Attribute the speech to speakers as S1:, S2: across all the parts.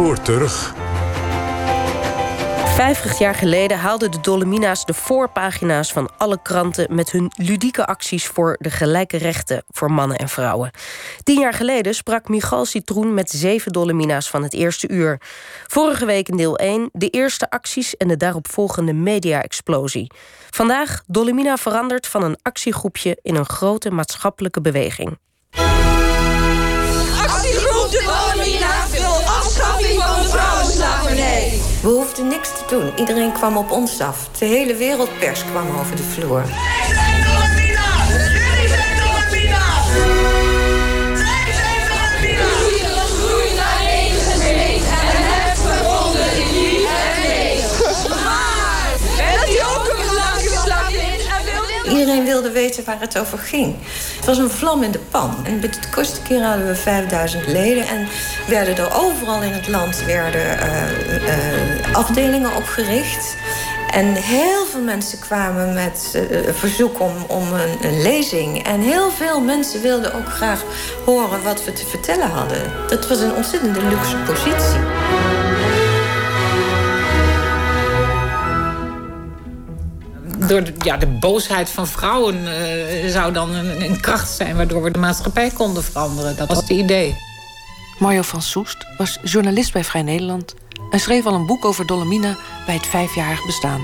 S1: spoor terug.
S2: 50 jaar geleden haalden de Dolomina's de voorpagina's van alle kranten met hun ludieke acties voor de gelijke rechten voor mannen en vrouwen. Tien jaar geleden sprak Michal Citroen met zeven Dolomina's van het eerste uur. Vorige week in deel 1 de eerste acties en de daaropvolgende media-explosie. Vandaag Dolomina verandert van een actiegroepje in een grote maatschappelijke beweging.
S3: Actiegroep de Dolomina van de vrouwenslavernij.
S4: We hoefden niks te doen. Iedereen kwam op ons af. De hele wereldpers kwam over de vloer. Iedereen wilde weten waar het over ging. Het was een vlam in de pan. En de kortste keer hadden we 5000 leden. En werden er overal in het land werden, uh, uh, afdelingen opgericht. En heel veel mensen kwamen met uh, verzoek om, om een, een, lezing. En heel veel mensen wilden ook graag horen wat we te vertellen hadden. Dat was een ontzettende luxe positie.
S5: Door de, ja, de boosheid van vrouwen uh, zou dan een, een, kracht zijn waardoor we de maatschappij konden veranderen. Dat was het idee.
S6: Mario van Soest was journalist bij Vrij Nederland en schreef al een boek over Dolomina bij het vijfjarig bestaan.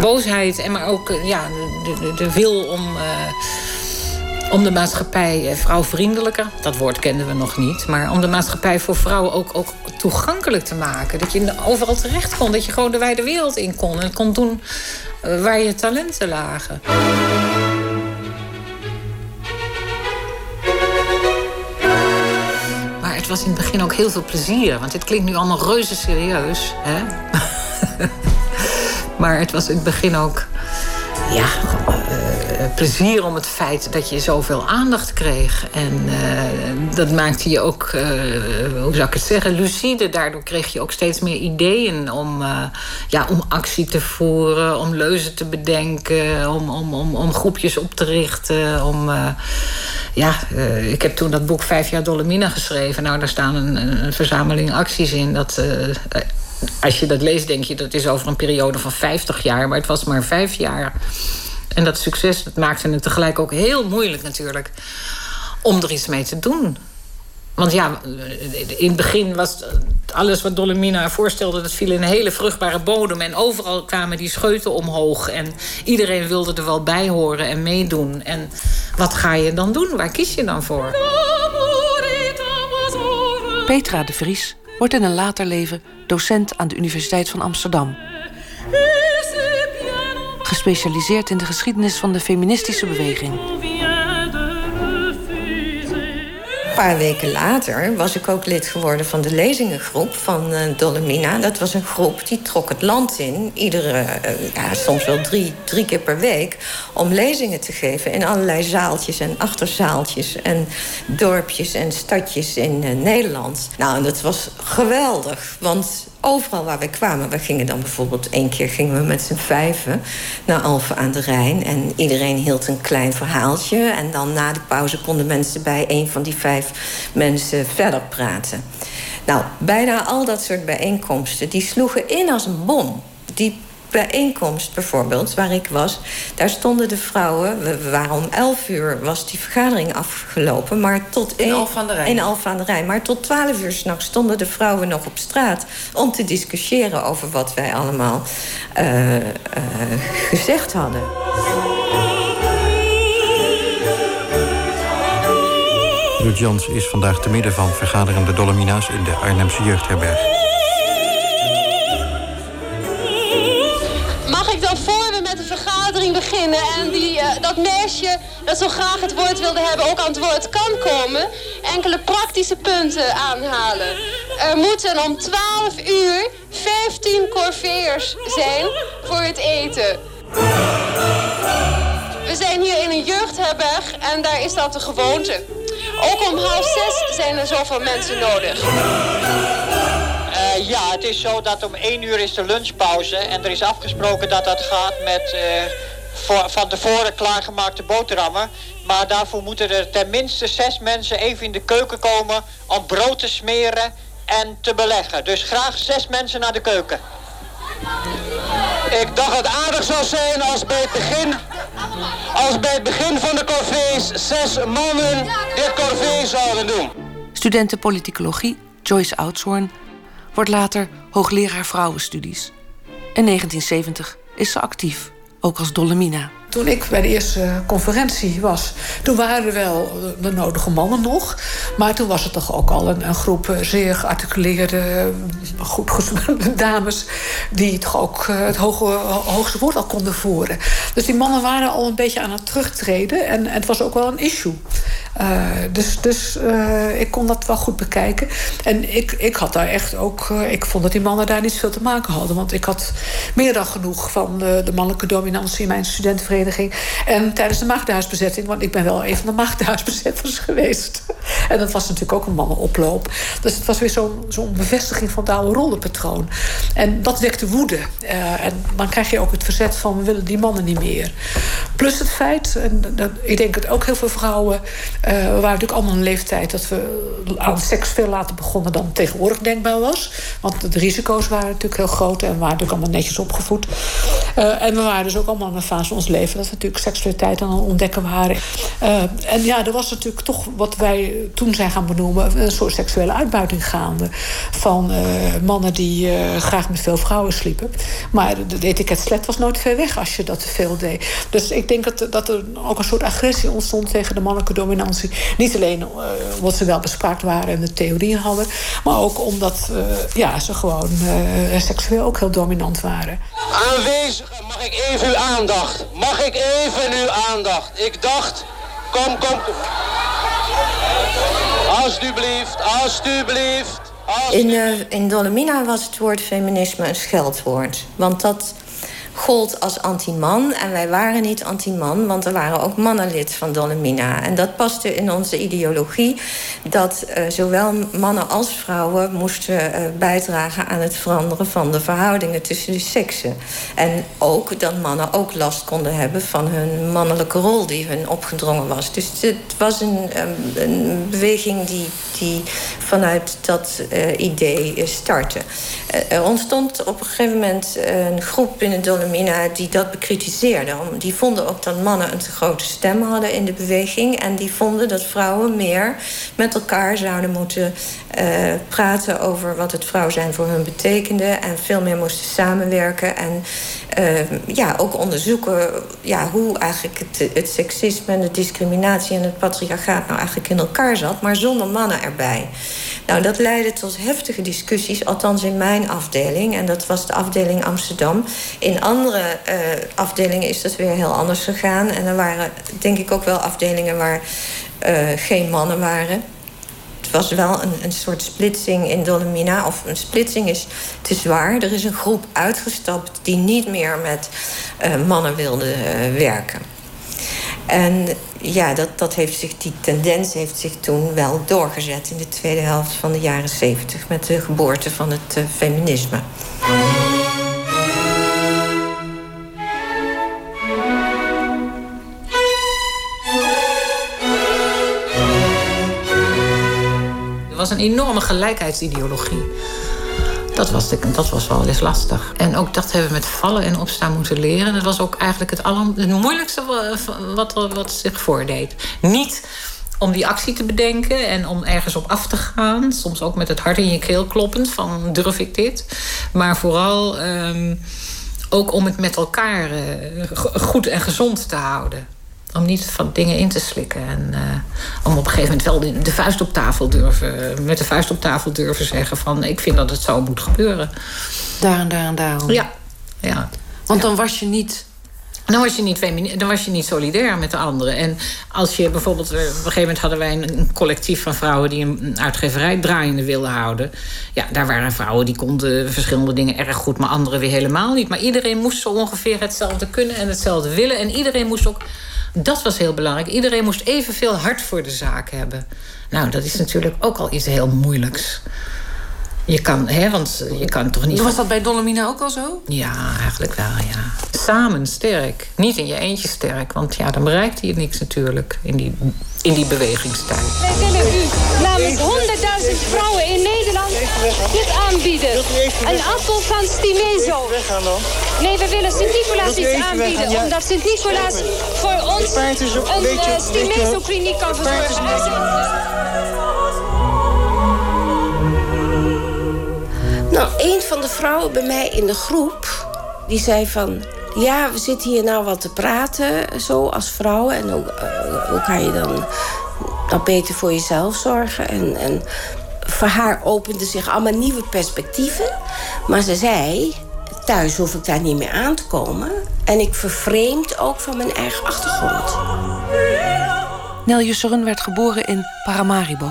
S5: Boosheid en maar ook ja, de, de, de wil om. Uh, om de maatschappij vrouwvriendelijker, dat woord kenden we nog niet, maar om de maatschappij voor vrouwen ook, ook toegankelijk te maken. Dat je overal terecht kon, dat je gewoon de wijde wereld in kon en kon doen waar je talenten lagen. Maar het was in het begin ook heel veel plezier. Want dit klinkt nu allemaal reuze serieus. Hè? maar het was in het begin ook... Ja, plezier om het feit dat je zoveel aandacht kreeg. En uh, dat maakte je ook, uh, hoe zou ik het zeggen, lucide. Daardoor kreeg je ook steeds meer ideeën om, ja, om actie te voeren, om leuzen te bedenken, om, om, om, om groepjes op te richten. Om, ja, ik heb toen dat boek Vijf jaar Dolomina geschreven. Nou, daar staan een, een verzameling acties in. Dat, als je dat leest, denk je dat is over een periode van 50 jaar, maar het was maar vijf jaar. En dat succes dat maakte het tegelijk ook heel moeilijk natuurlijk om er iets mee te doen. Want ja, in het begin was alles wat Dolomina voorstelde... dat viel in een hele vruchtbare bodem. En overal kwamen die scheuten omhoog. En iedereen wilde er wel bij horen en meedoen. En wat ga je dan doen? Waar kies je dan voor?
S6: Petra de Vries wordt in een later leven docent aan de Universiteit van Amsterdam gespecialiseerd in de geschiedenis van de feministische beweging.
S4: Een paar weken later was ik ook lid geworden van de lezingengroep van uh, Dolomina. Dat was een groep die trok het land in, iedere, uh, ja, soms wel drie, drie keer per week, om lezingen te geven in allerlei zaaltjes en achterzaaltjes en dorpjes en stadjes in uh, Nederland. Nou, dat was geweldig, want overal waar we kwamen. We gingen dan bijvoorbeeld één keer gingen we met z'n vijven naar Alphen aan de Rijn. En iedereen hield een klein verhaaltje. En dan na de pauze konden mensen bij een van die vijf mensen verder praten. Nou, bijna al dat soort bijeenkomsten die sloegen in als een bom. Die bijeenkomst bijvoorbeeld, waar ik was... daar stonden de vrouwen... We, waren om 11 uur was die vergadering afgelopen... maar tot
S6: in Alphen aan de Rijn?
S4: In Alphen aan de Rijn. Maar tot 12 uur s'nachts stonden de vrouwen nog op straat... om te discussiëren over wat wij allemaal uh, uh, gezegd hadden.
S7: Ruud Jans is vandaag te midden van vergaderende Dolomina's... in de Arnhemse jeugdherberg.
S8: Beginnen en die, uh, dat meisje dat zo graag het woord wilde hebben ook aan het woord kan komen, enkele praktische punten aanhalen. Er moeten om 12 uur 15 corveers zijn voor het eten. We zijn hier in een jeugdherberg en daar is dat de gewoonte. Ook om half zes zijn er zoveel mensen nodig.
S9: Uh, ja, het is zo dat om 1 uur is de lunchpauze en er is afgesproken dat dat gaat met... Uh, voor, van tevoren klaargemaakte boterhammen. Maar daarvoor moeten er tenminste zes mensen even in de keuken komen om brood te smeren en te beleggen. Dus graag zes mensen naar de keuken.
S1: Ik dacht het aardig zou zijn als bij het begin, als bij het begin van de corvées zes mannen dit corvée zouden doen.
S6: Studenten politicologie Joyce Oudshoorn wordt later hoogleraar vrouwenstudies. In 1970 is ze actief, ook als Dolomina.
S10: Toen ik bij de eerste conferentie was, toen waren er wel de nodige mannen nog. Maar toen was het toch ook al een, groep zeer gearticuleerde, goed dames. die toch ook eh, het hoge, hoogste woord al konden voeren. Dus die mannen waren al een beetje aan het terugtreden. En, het was ook wel een issue. Uh, dus dus uh, ik kon dat wel goed bekijken. En ik, ik had daar echt ook. Ik vond dat die mannen daar niet veel te maken hadden. Want ik had meer dan genoeg van de mannelijke dominantie in mijn studentenvereniging. En tijdens de maagdhuisbezetting, want ik ben wel een van de maagdhuisbezetters geweest. En dat was natuurlijk ook een mannenoploop. Dus het was weer zo'n zo'n bevestiging van het oude rollenpatroon. En dat wekte woede. en dan krijg je ook het verzet van we willen die mannen niet meer. Plus het feit, en dat, ik denk dat ook heel veel vrouwen uh, we waren natuurlijk allemaal een leeftijd dat we aan seks veel later begonnen dan tegenwoordig denkbaar was. Want de risico's waren natuurlijk heel groot en we waren natuurlijk allemaal netjes opgevoed. Uh, en we waren dus ook allemaal in een fase van ons leven dat we natuurlijk seksualiteit aan het ontdekken waren. Uh, en ja, er was natuurlijk toch wat wij toen zijn gaan benoemen, een soort seksuele uitbuiting gaande. Van mannen die graag met veel vrouwen sliepen. Maar de etiket slet was nooit ver weg als je dat te veel deed. Dus ik denk dat, dat er ook een soort agressie ontstond tegen de mannelijke dominantie niet alleen omdat ze wel bespraakt waren en de theorieën hadden, maar ook omdat ja, ze gewoon seksueel ook heel dominant waren.
S1: Aanwezigen, mag ik even uw aandacht? Mag ik even uw aandacht? Ik dacht, kom, kom, kom. Alsjeblieft, alsjeblieft.
S4: In, uh, in Dolomina was het woord feminisme een scheldwoord. Want dat gold als anti-man. En wij waren niet anti-man, want er waren ook mannen lid van Dolomina. En dat paste in onze ideologie dat uh, zowel mannen als vrouwen moesten uh, bijdragen aan het veranderen van de verhoudingen tussen de seksen. En ook dat mannen ook last konden hebben van hun mannelijke rol die hun opgedrongen was. Dus het was een, een beweging die, die vanuit dat uh, idee startte. er ontstond op een gegeven moment een groep binnen Dolomina die dat bekritiseerden. Die vonden ook dat mannen een te grote stem hadden in de beweging. En die vonden dat vrouwen meer met elkaar zouden moeten uh, praten over wat het vrouw zijn voor hun betekende. En veel meer moesten samenwerken. En uh, ja, ook onderzoeken ja, hoe eigenlijk het, het seksisme en de discriminatie en het patriarchaat nou eigenlijk in elkaar zat, maar zonder mannen erbij. Nou, dat leidde tot heftige discussies, althans in mijn afdeling. En dat was de afdeling Amsterdam. In andere uh, afdelingen is dat weer heel anders gegaan. En er waren denk ik ook wel afdelingen waar uh, geen mannen waren. Het was wel een, een soort splitsing in Dolomina. Of een splitsing is te zwaar. Er is een groep uitgestapt die niet meer met uh, mannen wilde werken. En ja, dat, dat heeft zich, die tendens heeft zich toen wel doorgezet in de tweede helft van de jaren zeventig met de geboorte van het feminisme.
S5: Was een enorme gelijkheidsideologie. Dat was, de, dat was wel eens lastig. En ook dat hebben we met vallen en opstaan moeten leren. Dat was ook eigenlijk het, aller, het moeilijkste wat, wat, zich voordeed. Niet om die actie te bedenken en om ergens op af te gaan. Soms ook met het hart in je keel kloppend van durf ik dit. Maar vooral um, ook om het met elkaar uh, goed en gezond te houden. Om niet van dingen in te slikken. En uh, om op een gegeven moment wel de, de, vuist op tafel durven... met de vuist op tafel durven zeggen van... ik vind dat het zo moet gebeuren.
S6: Daar en daar en daarom.
S5: Ja. ja.
S6: Want dan was je niet...
S5: Dan was, je niet dan was je niet solidair met de anderen. En als je bijvoorbeeld... Op een gegeven moment hadden wij een, een collectief van vrouwen... die een uitgeverij draaiende wilden houden. Ja, daar waren vrouwen die konden verschillende dingen erg goed... maar anderen weer helemaal niet. Maar iedereen moest zo ongeveer hetzelfde kunnen en hetzelfde willen. En iedereen moest ook dat was heel belangrijk. Iedereen moest evenveel hart voor de zaak hebben. Nou, dat is natuurlijk ook al iets heel moeilijks. Je kan, hè, want je kan toch niet...
S6: Was dat bij Dolomina ook al zo?
S5: Ja, eigenlijk wel, ja. Samen sterk. Niet in je eentje sterk, want ja, dan bereikt hij niks natuurlijk in die, in die bewegingstijd.
S11: Wij willen u namens 100.000 vrouwen in Nederland dit aanbieden. Een appel van Stimezo. Nee, we willen Sint-Nicolaas iets aanbieden, omdat Sint-Nicolaas voor ons een uh, Stimezo-kliniek kan verzorgen.
S12: Nou, een van de vrouwen bij mij in de groep... die zei van... ja, we zitten hier nou wat te praten, zo als vrouwen... en hoe, uh, hoe kan je dan nou beter voor jezelf zorgen? En, en voor haar openden zich allemaal nieuwe perspectieven. Maar ze zei, thuis hoef ik daar niet meer aan te komen. En ik vervreemd ook van mijn eigen achtergrond.
S6: Nel Jusseren werd geboren in Paramaribo.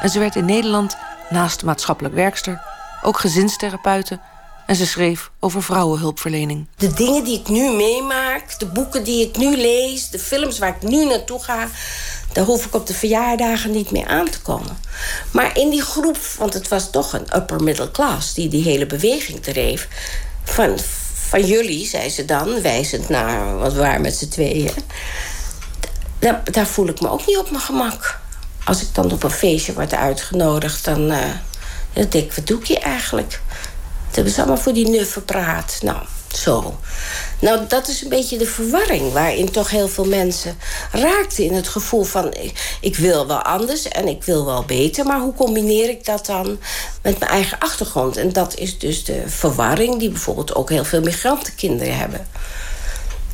S6: En ze werd in Nederland, naast maatschappelijk werkster ook gezinstherapeuten en ze schreef over vrouwenhulpverlening.
S12: De dingen die ik nu meemaak, de boeken die ik nu lees, de films waar ik nu naartoe ga, daar hoef ik op de verjaardagen niet meer aan te komen. Maar in die groep, want het was toch een upper middle class die die hele beweging dreef. Van, van jullie, zei ze dan, wijzend naar wat waren met z'n tweeën. Daar, daar, voel ik me ook niet op mijn gemak. Als ik dan op een feestje word uitgenodigd, dan. Uh, ik, wat doe ik eigenlijk? Dat hebben ze allemaal voor die nuffen praat. Nou, zo. Nou, dat is een beetje de verwarring waarin toch heel veel mensen raakten in het gevoel van ik wil wel anders en ik wil wel beter, maar hoe combineer ik dat dan met mijn eigen achtergrond? En dat is dus de verwarring die bijvoorbeeld ook heel veel migrantenkinderen hebben.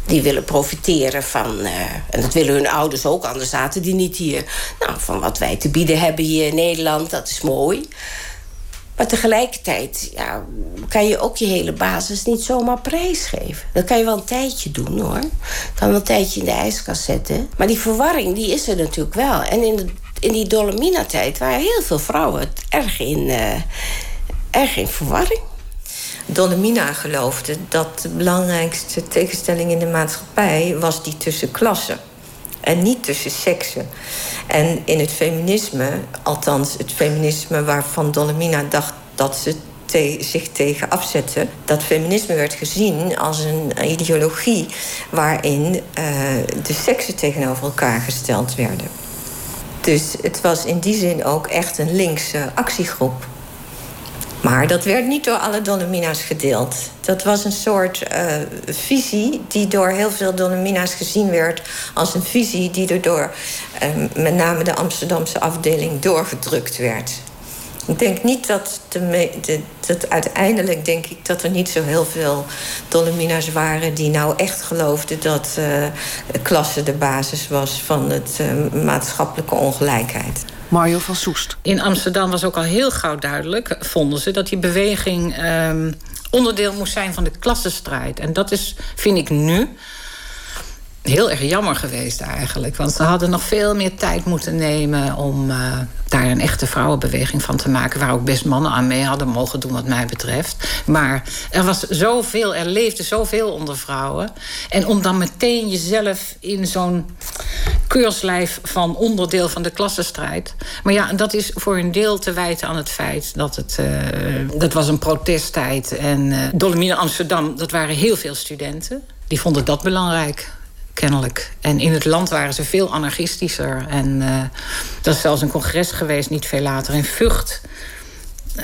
S12: Die willen profiteren van, uh, en dat willen hun ouders ook, anders zaten die niet hier. Nou, van wat wij te bieden hebben hier in Nederland, dat is mooi. Maar tegelijkertijd ja, kan je ook je hele basis niet zomaar prijsgeven. Dat kan je wel een tijdje doen hoor. Kan wel een tijdje in de ijskast zetten. Maar die verwarring die is er natuurlijk wel. En in, de, in die Dolomina-tijd waren heel veel vrouwen erg in, uh, erg in verwarring.
S4: Dolomina geloofde dat de belangrijkste tegenstelling in de maatschappij was die tussen klassen en niet tussen seksen. En in het feminisme, althans het feminisme waarvan Dolomina dacht dat ze zich tegen afzette. Dat feminisme werd gezien als een ideologie waarin uh, de seksen tegenover elkaar gesteld werden. Dus het was in die zin ook echt een linkse actiegroep. Maar dat werd niet door alle Dolomina's gedeeld. Dat was een soort uh, visie die door heel veel Dolomina's gezien werd... als een visie die er door uh, met name de Amsterdamse afdeling doorgedrukt werd. Ik denk niet dat, de, de, dat uiteindelijk denk ik dat er niet zo heel veel Dolomina's waren die nou echt geloofden dat uh, klasse de basis was van het maatschappelijke ongelijkheid.
S6: Mario van Soest.
S5: In Amsterdam was ook al heel gauw duidelijk, vonden ze, dat die beweging um, onderdeel moest zijn van de klassenstrijd. En dat is, vind ik nu, heel erg jammer geweest eigenlijk. Want ze hadden nog veel meer tijd moeten nemen om uh, daar een echte vrouwenbeweging van te maken. Waar ook best mannen aan mee hadden mogen doen, wat mij betreft. Maar er was zoveel, er leefde zoveel onder vrouwen. En om dan meteen jezelf in zo'n keurslijf van onderdeel van de klassenstrijd. Maar ja, dat is voor een deel te wijten aan het feit dat het. Uh, dat was een protesttijd. En uh, Dolomine Amsterdam, dat waren heel veel studenten. Die vonden dat belangrijk kennelijk. En in het land waren ze veel anarchistischer. En uh, dat is zelfs een congres geweest, niet veel later, in Vught.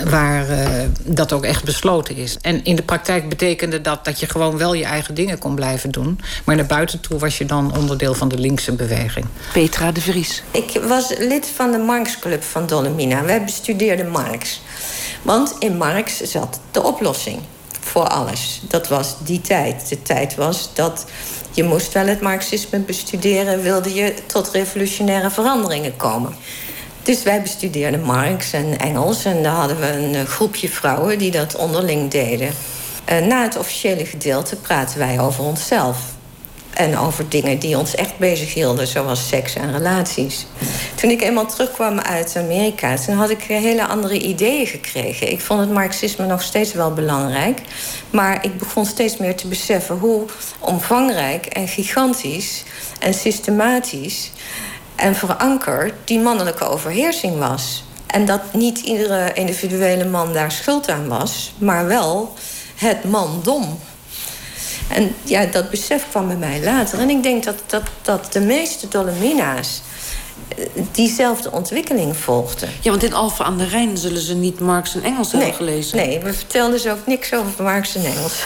S5: Waar uh, dat ook echt besloten is. En in de praktijk betekende dat dat je gewoon wel je eigen dingen kon blijven doen. Maar naar buiten toe was je dan onderdeel van de linkse beweging.
S6: Petra de Vries.
S4: Ik was lid van de Marx-club van Dolomina. Wij bestudeerden Marx. Want in Marx zat de oplossing voor alles. Dat was die tijd. De tijd was dat je moest wel het marxisme bestuderen... wilde je tot revolutionaire veranderingen komen. Dus wij bestudeerden Marx en Engels... en daar hadden we een eh, groepje vrouwen die dat onderling deden. Na het officiële gedeelte praten wij over onszelf. En over dingen die ons echt bezighielden, zoals seks en relaties. Toen ik eenmaal terugkwam uit Amerika, toen had ik hele andere ideeën gekregen. Ik vond het marxisme nog steeds wel belangrijk. Maar ik begon steeds meer te beseffen hoe omvangrijk en gigantisch en systematisch en verankerd die mannelijke overheersing was. En dat niet iedere individuele man daar schuld aan was, maar wel het mandom. En ja, dat besef kwam bij mij later. En ik denk dat, dat, dat de meeste Dolomina's eh, diezelfde ontwikkeling volgden.
S6: Ja, want in Alphen aan de Rijn zullen ze niet Marx en Engels hebben gelezen.
S4: Nee, we vertelden ze ook niks over Marx en Engels.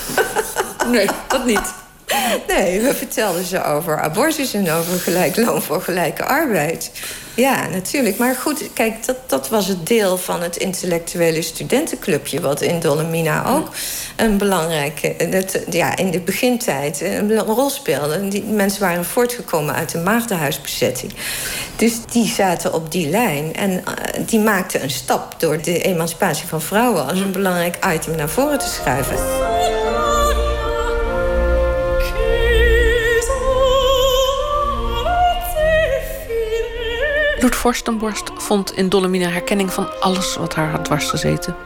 S6: nee, dat niet.
S4: Nee, we vertelden ze over abortus en over gelijk loon voor gelijke arbeid. Ja, natuurlijk. Maar goed, kijk, dat, dat was het deel van het intellectuele studentenclubje... wat in Dolomina ook een belangrijke... Het, ja, in de begintijd een rol speelde. Die mensen waren voortgekomen uit de maagdenhuisbezetting. Dus die zaten op die lijn. En uh, die maakten een stap door de emancipatie van vrouwen... als een belangrijk item naar voren te schuiven.
S6: Loet Forstenborst vond in Dolomina herkenning van alles wat haar had dwars gezeten.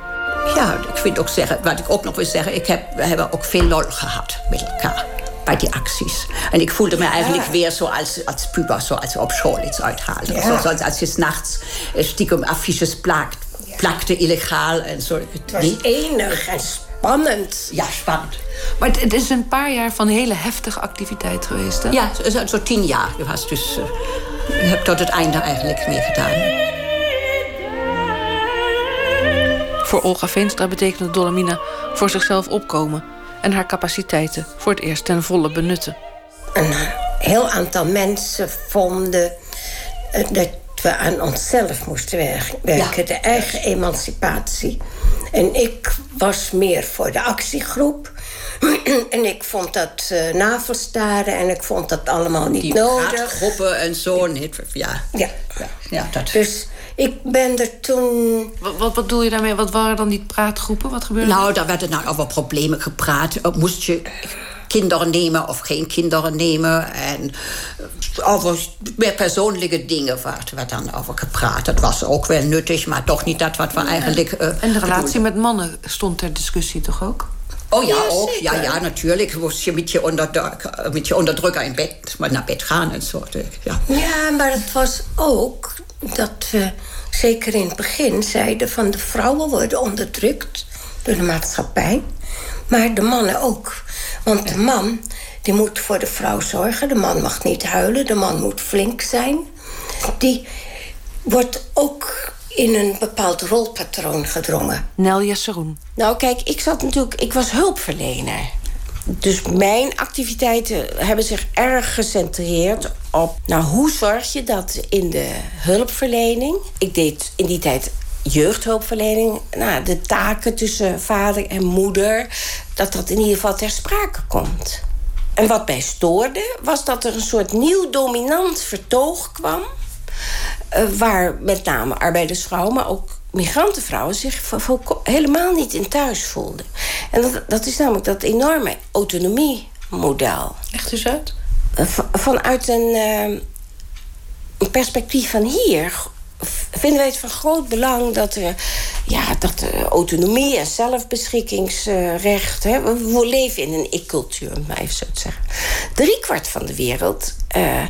S13: Ja, ik vind ook zeggen, wat ik ook nog wil zeggen, ik heb, we hebben ook veel lol gehad met elkaar bij die acties. En ik voelde me eigenlijk weer zo als, als puber, zo als op school iets uithalen. Ja. Zoals als je s'nachts stiekem affiches plakt, plakte illegaal en zo.
S12: Het was enig en spannend.
S13: Ja, spannend.
S6: Maar het, het, is een paar jaar van hele heftige activiteit geweest, hè?
S13: Ja, zo, zo tien jaar. Je was dus... Uh, je hebt tot het einde eigenlijk meegedaan.
S6: Voor Olga Veenstra betekende Dolomina voor zichzelf opkomen... en haar capaciteiten voor het eerst ten volle benutten.
S12: Een heel aantal mensen vonden dat we aan onszelf moesten werken. Ja. De eigen emancipatie. En ik was meer voor de actiegroep. en ik vond dat uh, navelstaren en ik vond dat allemaal niet
S13: Die
S12: nodig.
S13: groepen en zo. Ja.
S12: Ja.
S13: ja. ja dat.
S12: Dus ik ben er toen...
S6: Wat, wat, wat doe je daarmee? Wat waren dan die praatgroepen? Wat gebeurde
S13: Nou, daar werden nou over problemen gepraat. Moest je kinderen nemen of geen kinderen nemen. En over meer persoonlijke dingen werd dan over gepraat. Dat was ook wel nuttig, maar toch niet dat wat we eigenlijk... Uh,
S6: en de relatie met mannen stond ter discussie toch ook?
S13: Oh ja, ook. Ja, ja, natuurlijk moest je met je, onderdrukker, met je onderdrukker in bed, maar naar bed gaan en zo. Ja.
S12: ja, maar het was ook dat we zeker in het begin zeiden van de vrouwen worden onderdrukt door de maatschappij. Maar de mannen ook. Want de man die moet voor de vrouw zorgen. De man mag niet huilen. De man moet flink zijn. Die wordt ook in een bepaald rolpatroon gedrongen.
S6: Nelja Seroen.
S12: Nou, kijk, ik zat natuurlijk... Ik was hulpverlener. Dus mijn activiteiten hebben zich erg gecentreerd op... Nou, hoe zorg je dat in de hulpverlening... Ik deed in die tijd jeugdhulpverlening... Nou, de taken tussen vader en moeder... dat dat in ieder geval ter sprake komt. En wat mij stoorde, was dat er een soort nieuw dominant vertoog kwam... Uh, waar met name arbeidersvrouwen, maar ook migrantenvrouwen... zich helemaal niet in thuis voelden. En dat, dat is namelijk dat enorme autonomiemodel.
S6: Echt eens uit?
S12: Uh, vanuit een, uh, een perspectief van hier vinden wij het van groot belang dat er ja, dat de autonomie en zelfbeschikkingsrecht. Hè, we leven in een ik-cultuur, maar even zo te zeggen. Driekwart van de wereld uh,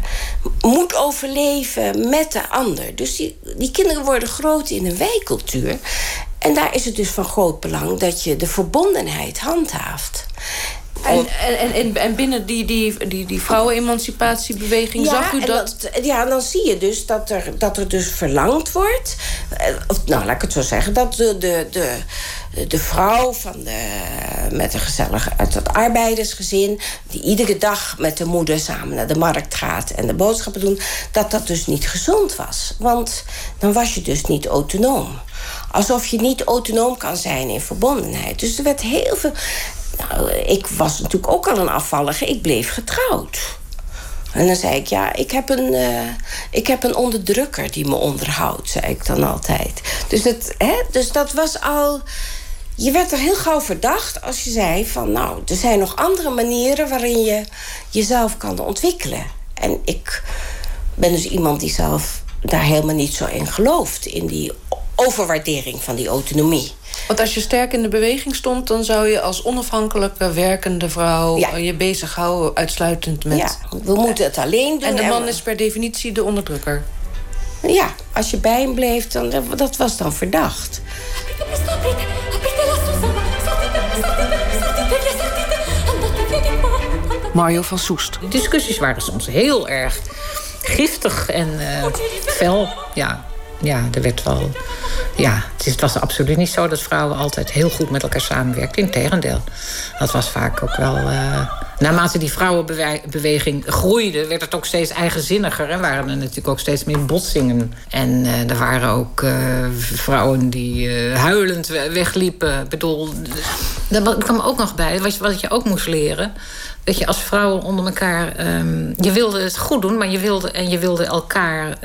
S12: moet overleven met de ander. Dus die, die kinderen worden groot in een wijcultuur. En daar is het dus van groot belang dat je de verbondenheid handhaaft.
S6: En, en, en, en, binnen die, die, die, die vrouwenemancipatiebeweging
S12: ja,
S6: zag u dat?
S12: dat? Ja, dan zie je dus dat er, dat er dus verlangd wordt. Of, nou, laat ik het zo zeggen. Dat de, de, de, de vrouw van de, met een gezellig uit het arbeidersgezin... die iedere dag met de moeder samen naar de markt gaat... en de boodschappen doen, dat dat dus niet gezond was. Want dan was je dus niet autonoom. Alsof je niet autonoom kan zijn in verbondenheid. Dus er werd heel veel... Nou, ik was natuurlijk ook al een afvallige. Ik bleef getrouwd. En dan zei ik, ja, ik heb, een, uh, ik heb een onderdrukker die me onderhoudt, zei ik dan altijd. Dus, het, hè, dus dat was al... Je werd er heel gauw verdacht als je zei van... nou, er zijn nog andere manieren waarin je jezelf kan ontwikkelen. En ik ben dus iemand die zelf daar helemaal niet zo in gelooft... in die overwaardering van die autonomie.
S6: Want als je sterk in de beweging stond... dan zou je als onafhankelijke werkende vrouw
S12: Ja.
S6: je bezighouden... uitsluitend met...
S12: Ja, we moeten het alleen doen.
S6: En de
S12: en
S6: man
S12: we-
S6: is per definitie de onderdrukker.
S12: Ja, als je bij hem bleef, dan, dat was dan verdacht.
S6: Mario van Soest.
S5: De discussies waren soms heel erg giftig en uh, fel. Ja, ja, er werd wel. Ja, het was absoluut niet zo dat vrouwen altijd heel goed met elkaar samenwerkten. Integendeel. Dat was vaak ook wel. Uh, naarmate die vrouwenbeweging groeide, werd het ook steeds eigenzinniger. En waren er natuurlijk ook steeds meer botsingen. En uh, er waren ook uh, vrouwen die huilend wegliepen. Ik bedoel, daar kwam ook nog bij, wat wat je ook moest leren dat je als vrouwen onder elkaar. Um, je wilde het goed doen, maar je wilde, en je wilde elkaar.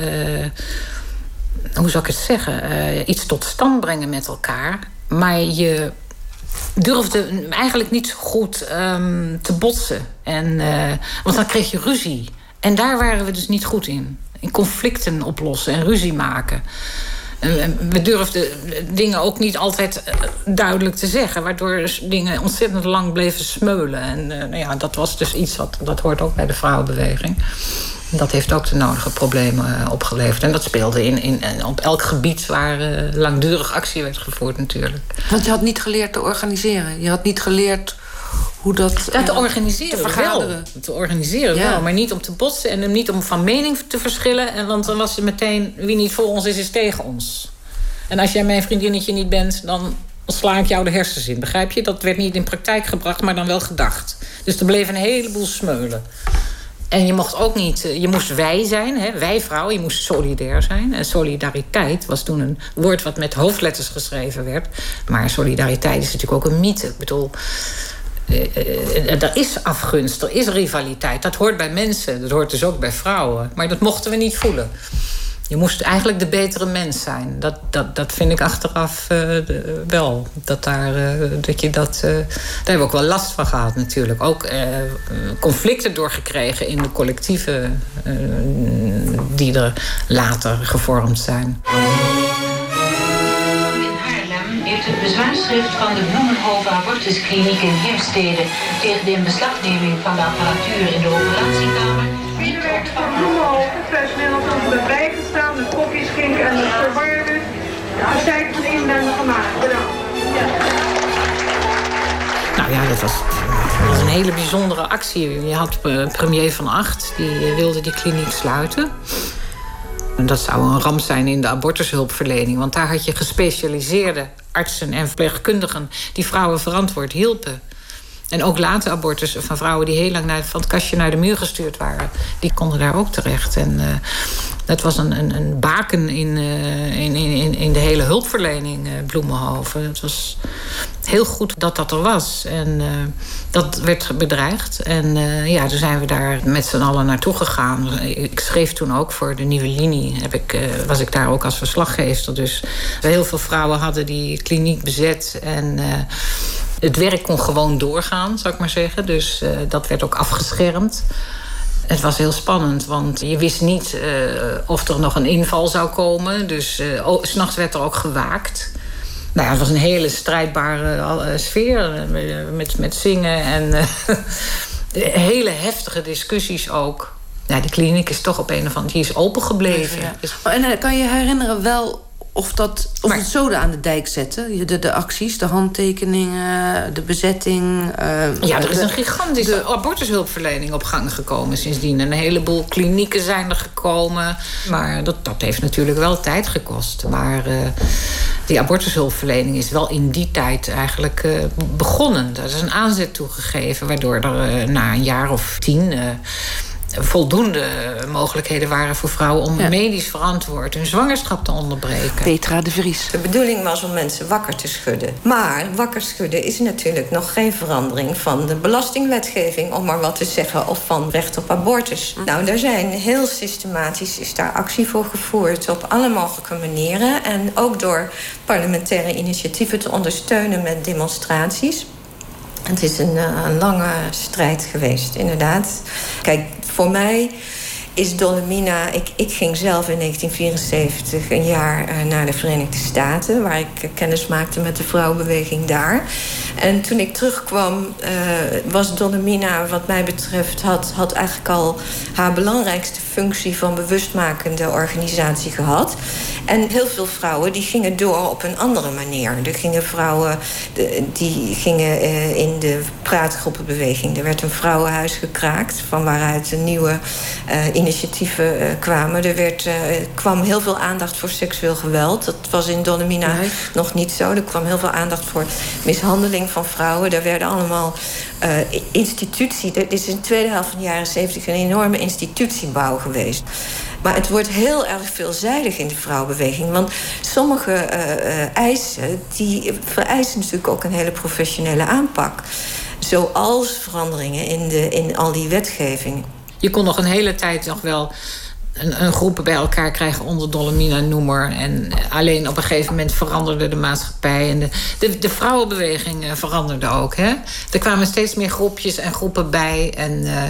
S5: Hoe zou ik het zeggen? Uh, iets tot stand brengen met elkaar. Maar je durfde eigenlijk niet goed um, te botsen. En, uh, want dan kreeg je ruzie. En daar waren we dus niet goed in. In conflicten oplossen en ruzie maken. We durfden dingen ook niet altijd eh, duidelijk te zeggen, waardoor dingen ontzettend lang bleven smeulen. En nou ja, dat was dus iets wat dat hoort ook bij de vrouwenbeweging. Dat heeft ook de nodige problemen eh, opgeleverd. En dat speelde in, in, op elk gebied waar uh, langdurig actie werd gevoerd, natuurlijk.
S6: Want je had niet geleerd te organiseren. Je had niet geleerd hoe dat.
S5: Te organiseren te vergaderen. Wel. Te organiseren wel, maar niet om te botsen en niet om van mening te verschillen. En, want dan was het meteen wie niet voor ons is, is tegen ons. En als jij mijn vriendinnetje niet bent, dan sla ik jou de hersens in. Begrijp je? Dat werd niet in praktijk gebracht, maar dan wel gedacht. Dus er bleef een heleboel smeulen. En je mocht ook niet, eh, je moest wij zijn, hè, wij vrouwen, je moest solidair zijn. En solidariteit was toen een woord wat met hoofdletters geschreven werd. Maar solidariteit is natuurlijk ook een mythe. Ik bedoel, uh, er is afgunst, er is rivaliteit. Dat hoort bij mensen, dat hoort dus ook bij vrouwen. Maar dat mochten we niet voelen. Je moest eigenlijk de betere mens zijn. Dat, dat, dat vind ik achteraf uh, wel. Dat, daar, uh, dat je dat, uh, daar hebben we ook wel last van gehad natuurlijk. Ook conflicten doorgekregen in de collectieven die er later gevormd zijn.
S14: In Haarlem heeft het bezwaarschrift van de Bloemenhoven Abortuskliniek in Heemstede... tegen de inbeslagneming van de apparatuur in de operatiekamer...
S15: Medewerkers van Bloemenhoven, personeel ons erbij gestaan, de koffie, schink en de verwarmen. De azijn van inwendig gemaakt. Bedankt. Ja.
S5: Nou ja, dat was, dat was, een hele bijzondere actie. Je had premier Van Acht, die wilde die kliniek sluiten. En dat zou een ramp zijn in de abortushulpverlening. Want daar had je gespecialiseerde artsen en verpleegkundigen... die vrouwen verantwoord hielpen. En ook late abortussen van vrouwen die heel lang naar, van het kastje naar de muur gestuurd waren. Die konden daar ook terecht. En uh, dat was een, een, een baken in, uh, in, in, in de hele hulpverlening, uh, Bloemenhoven. Het was heel goed dat dat er was. En dat werd bedreigd. En ja, toen zijn we daar met z'n allen naartoe gegaan. Ik schreef toen ook voor de Nieuwe Linie. Heb ik, was ik daar ook als verslaggever. Dus heel veel vrouwen hadden die kliniek bezet. En het werk kon gewoon doorgaan, zou ik maar zeggen. Dus uh, dat werd ook afgeschermd. Het was heel spannend, want je wist niet uh, of er nog een inval zou komen. Dus uh, oh, s'nachts werd er ook gewaakt. Nou ja, het was een hele strijdbare sfeer met, met zingen en hele heftige discussies ook. Ja, die kliniek is toch op een of andere die is open gebleven. Ja.
S6: Dus... En kan je herinneren wel of, dat, of maar, het zoden aan de dijk zetten. De, de acties, de handtekeningen, de bezetting. Uh,
S5: ja, er is een gigantische de, abortushulpverlening op gang gekomen sindsdien. Een heleboel klinieken zijn er gekomen. Maar dat, dat heeft natuurlijk wel tijd gekost. Maar uh, die abortushulpverlening is wel in die tijd eigenlijk uh, begonnen. Er is een aanzet toegegeven, waardoor er na een jaar of tien voldoende mogelijkheden waren voor vrouwen om medisch verantwoord hun zwangerschap te onderbreken.
S6: Petra de Vries.
S4: De bedoeling was om mensen wakker te schudden. Maar wakker schudden is natuurlijk nog geen verandering van de belastingwetgeving, om maar wat te zeggen, of van recht op abortus. Hm. Nou, daar zijn heel systematisch is daar actie voor gevoerd op alle mogelijke manieren. En ook door parlementaire initiatieven te ondersteunen met demonstraties. Het is een, uh, een lange strijd geweest, inderdaad. Kijk, voor mij is Dolomina... Ik, ik ging zelf in 1974 een jaar uh, naar de Verenigde Staten... waar ik uh, kennis maakte met de vrouwenbeweging daar. En toen ik terugkwam, uh, was Dolomina, wat mij betreft, had, had eigenlijk al haar belangrijkste functie van bewustmakende organisatie gehad. En heel veel vrouwen die gingen door op een andere manier. Er gingen vrouwen die gingen uh, in de praatgroepenbeweging. Er werd een vrouwenhuis gekraakt, van waaruit nieuwe uh, initiatieven kwamen. Er werd, kwam heel veel aandacht voor seksueel geweld. Dat was in Dolomina nee. nog niet zo. Er kwam heel veel aandacht voor mishandeling van vrouwen. Daar werden allemaal uh, institutie. Dit is in de tweede helft van de jaren zeventig een enorme institutiebouw geweest. Maar het wordt heel erg veelzijdig in de vrouwenbeweging. Want sommige uh, eisen die vereisen natuurlijk ook een hele professionele aanpak. Zoals veranderingen in, de, in al die wetgeving.
S5: Je kon nog een hele tijd nog wel een, groepen bij elkaar krijgen onder Dolomina-noemer. En alleen op een gegeven moment veranderde de maatschappij. En de, de, de vrouwenbeweging veranderde ook. Hè? Er kwamen steeds meer groepjes en groepen bij. En, uh,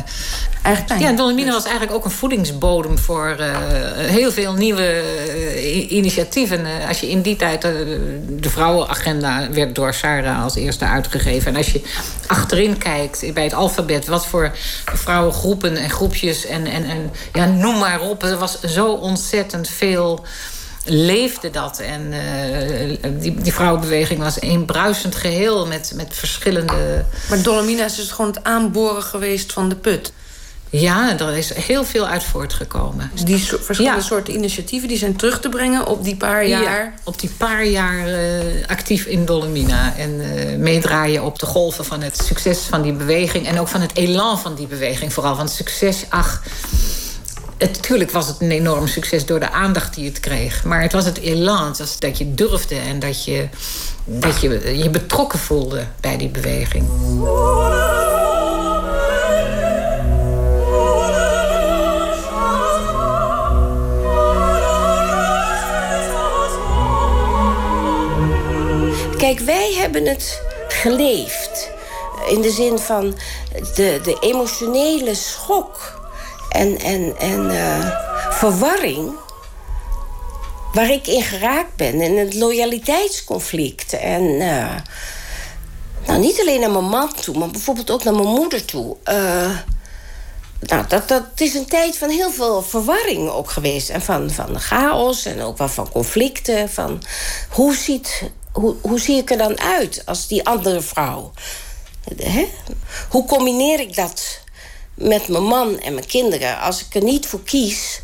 S5: eigenlijk, ja, Dolomina was eigenlijk ook een voedingsbodem voor uh, heel veel nieuwe uh, initiatieven. als je in die tijd, de vrouwenagenda werd door Sarah als eerste uitgegeven. En als je achterin kijkt bij het alfabet, wat voor vrouwengroepen en groepjes en, en, en ja, noem maar op op. Er was zo ontzettend veel leefde dat. En uh, die, die vrouwenbeweging was een bruisend geheel met, met verschillende...
S6: Maar Dolomina is dus gewoon het aanboren geweest van de put.
S5: Ja, er is heel veel uit voortgekomen.
S6: Dus die so verschillende ja. soorten initiatieven die zijn terug te brengen op die paar jaar? Ja,
S5: op die paar jaar uh, actief in Dolomina. En uh, meedraaien op de golven van het succes van die beweging. En ook van het elan van die beweging. Vooral van het succes, ach Natuurlijk was het een enorm succes door de aandacht die het kreeg. Maar het was het elan, het was dat je durfde en dat je, dat je je betrokken voelde bij die beweging.
S12: Kijk, wij hebben het geleefd. In de zin van de, de emotionele schok en, en, en uh, verwarring waar ik in geraakt ben. En het loyaliteitsconflict. En uh, nou, niet alleen naar mijn man toe, maar bijvoorbeeld ook naar mijn moeder toe. Uh, nou, dat, dat is een tijd van heel veel verwarring ook geweest. En van, van chaos en ook wel van conflicten. Van hoe, ziet, hoe, hoe zie ik er dan uit als die andere vrouw? Hoe combineer ik dat met mijn man en mijn kinderen... als ik er niet voor kies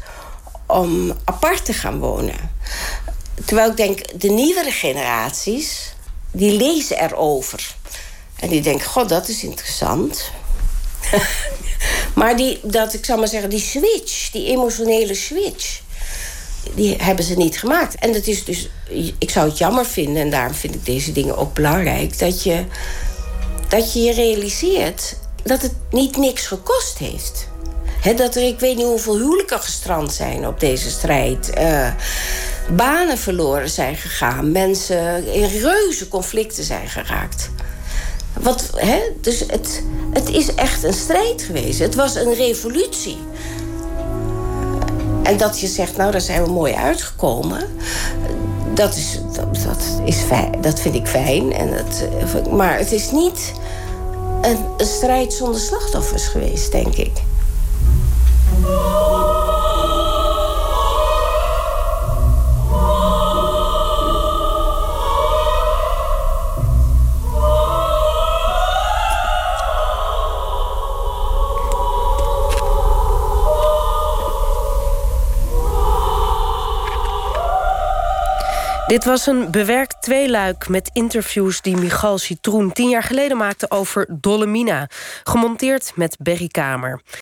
S12: om apart te gaan wonen. Terwijl ik denk, de nieuwere generaties... die lezen erover. En die denken, god, dat is interessant. maar die, dat, ik zou maar zeggen, die switch, die emotionele switch... die hebben ze niet gemaakt. En dat is dus, ik zou het jammer vinden... en daarom vind ik deze dingen ook belangrijk... dat je dat je, je realiseert dat het niet niks gekost heeft. dat er, ik weet niet hoeveel huwelijken gestrand zijn op deze strijd. Uh, banen verloren zijn gegaan. Mensen in reuze conflicten zijn geraakt. Wat, dus het, het is echt een strijd geweest. Het was een revolutie. En dat je zegt, nou, daar zijn we mooi uitgekomen. Dat, is, dat, dat, is fijn, dat vind ik fijn. En dat, maar het is niet een, een strijd zonder slachtoffers geweest, denk ik.
S2: Dit was een bewerkt tweeluik met interviews die Michal Citroen tien jaar geleden maakte over Dolomina. Gemonteerd met Berry Kamer.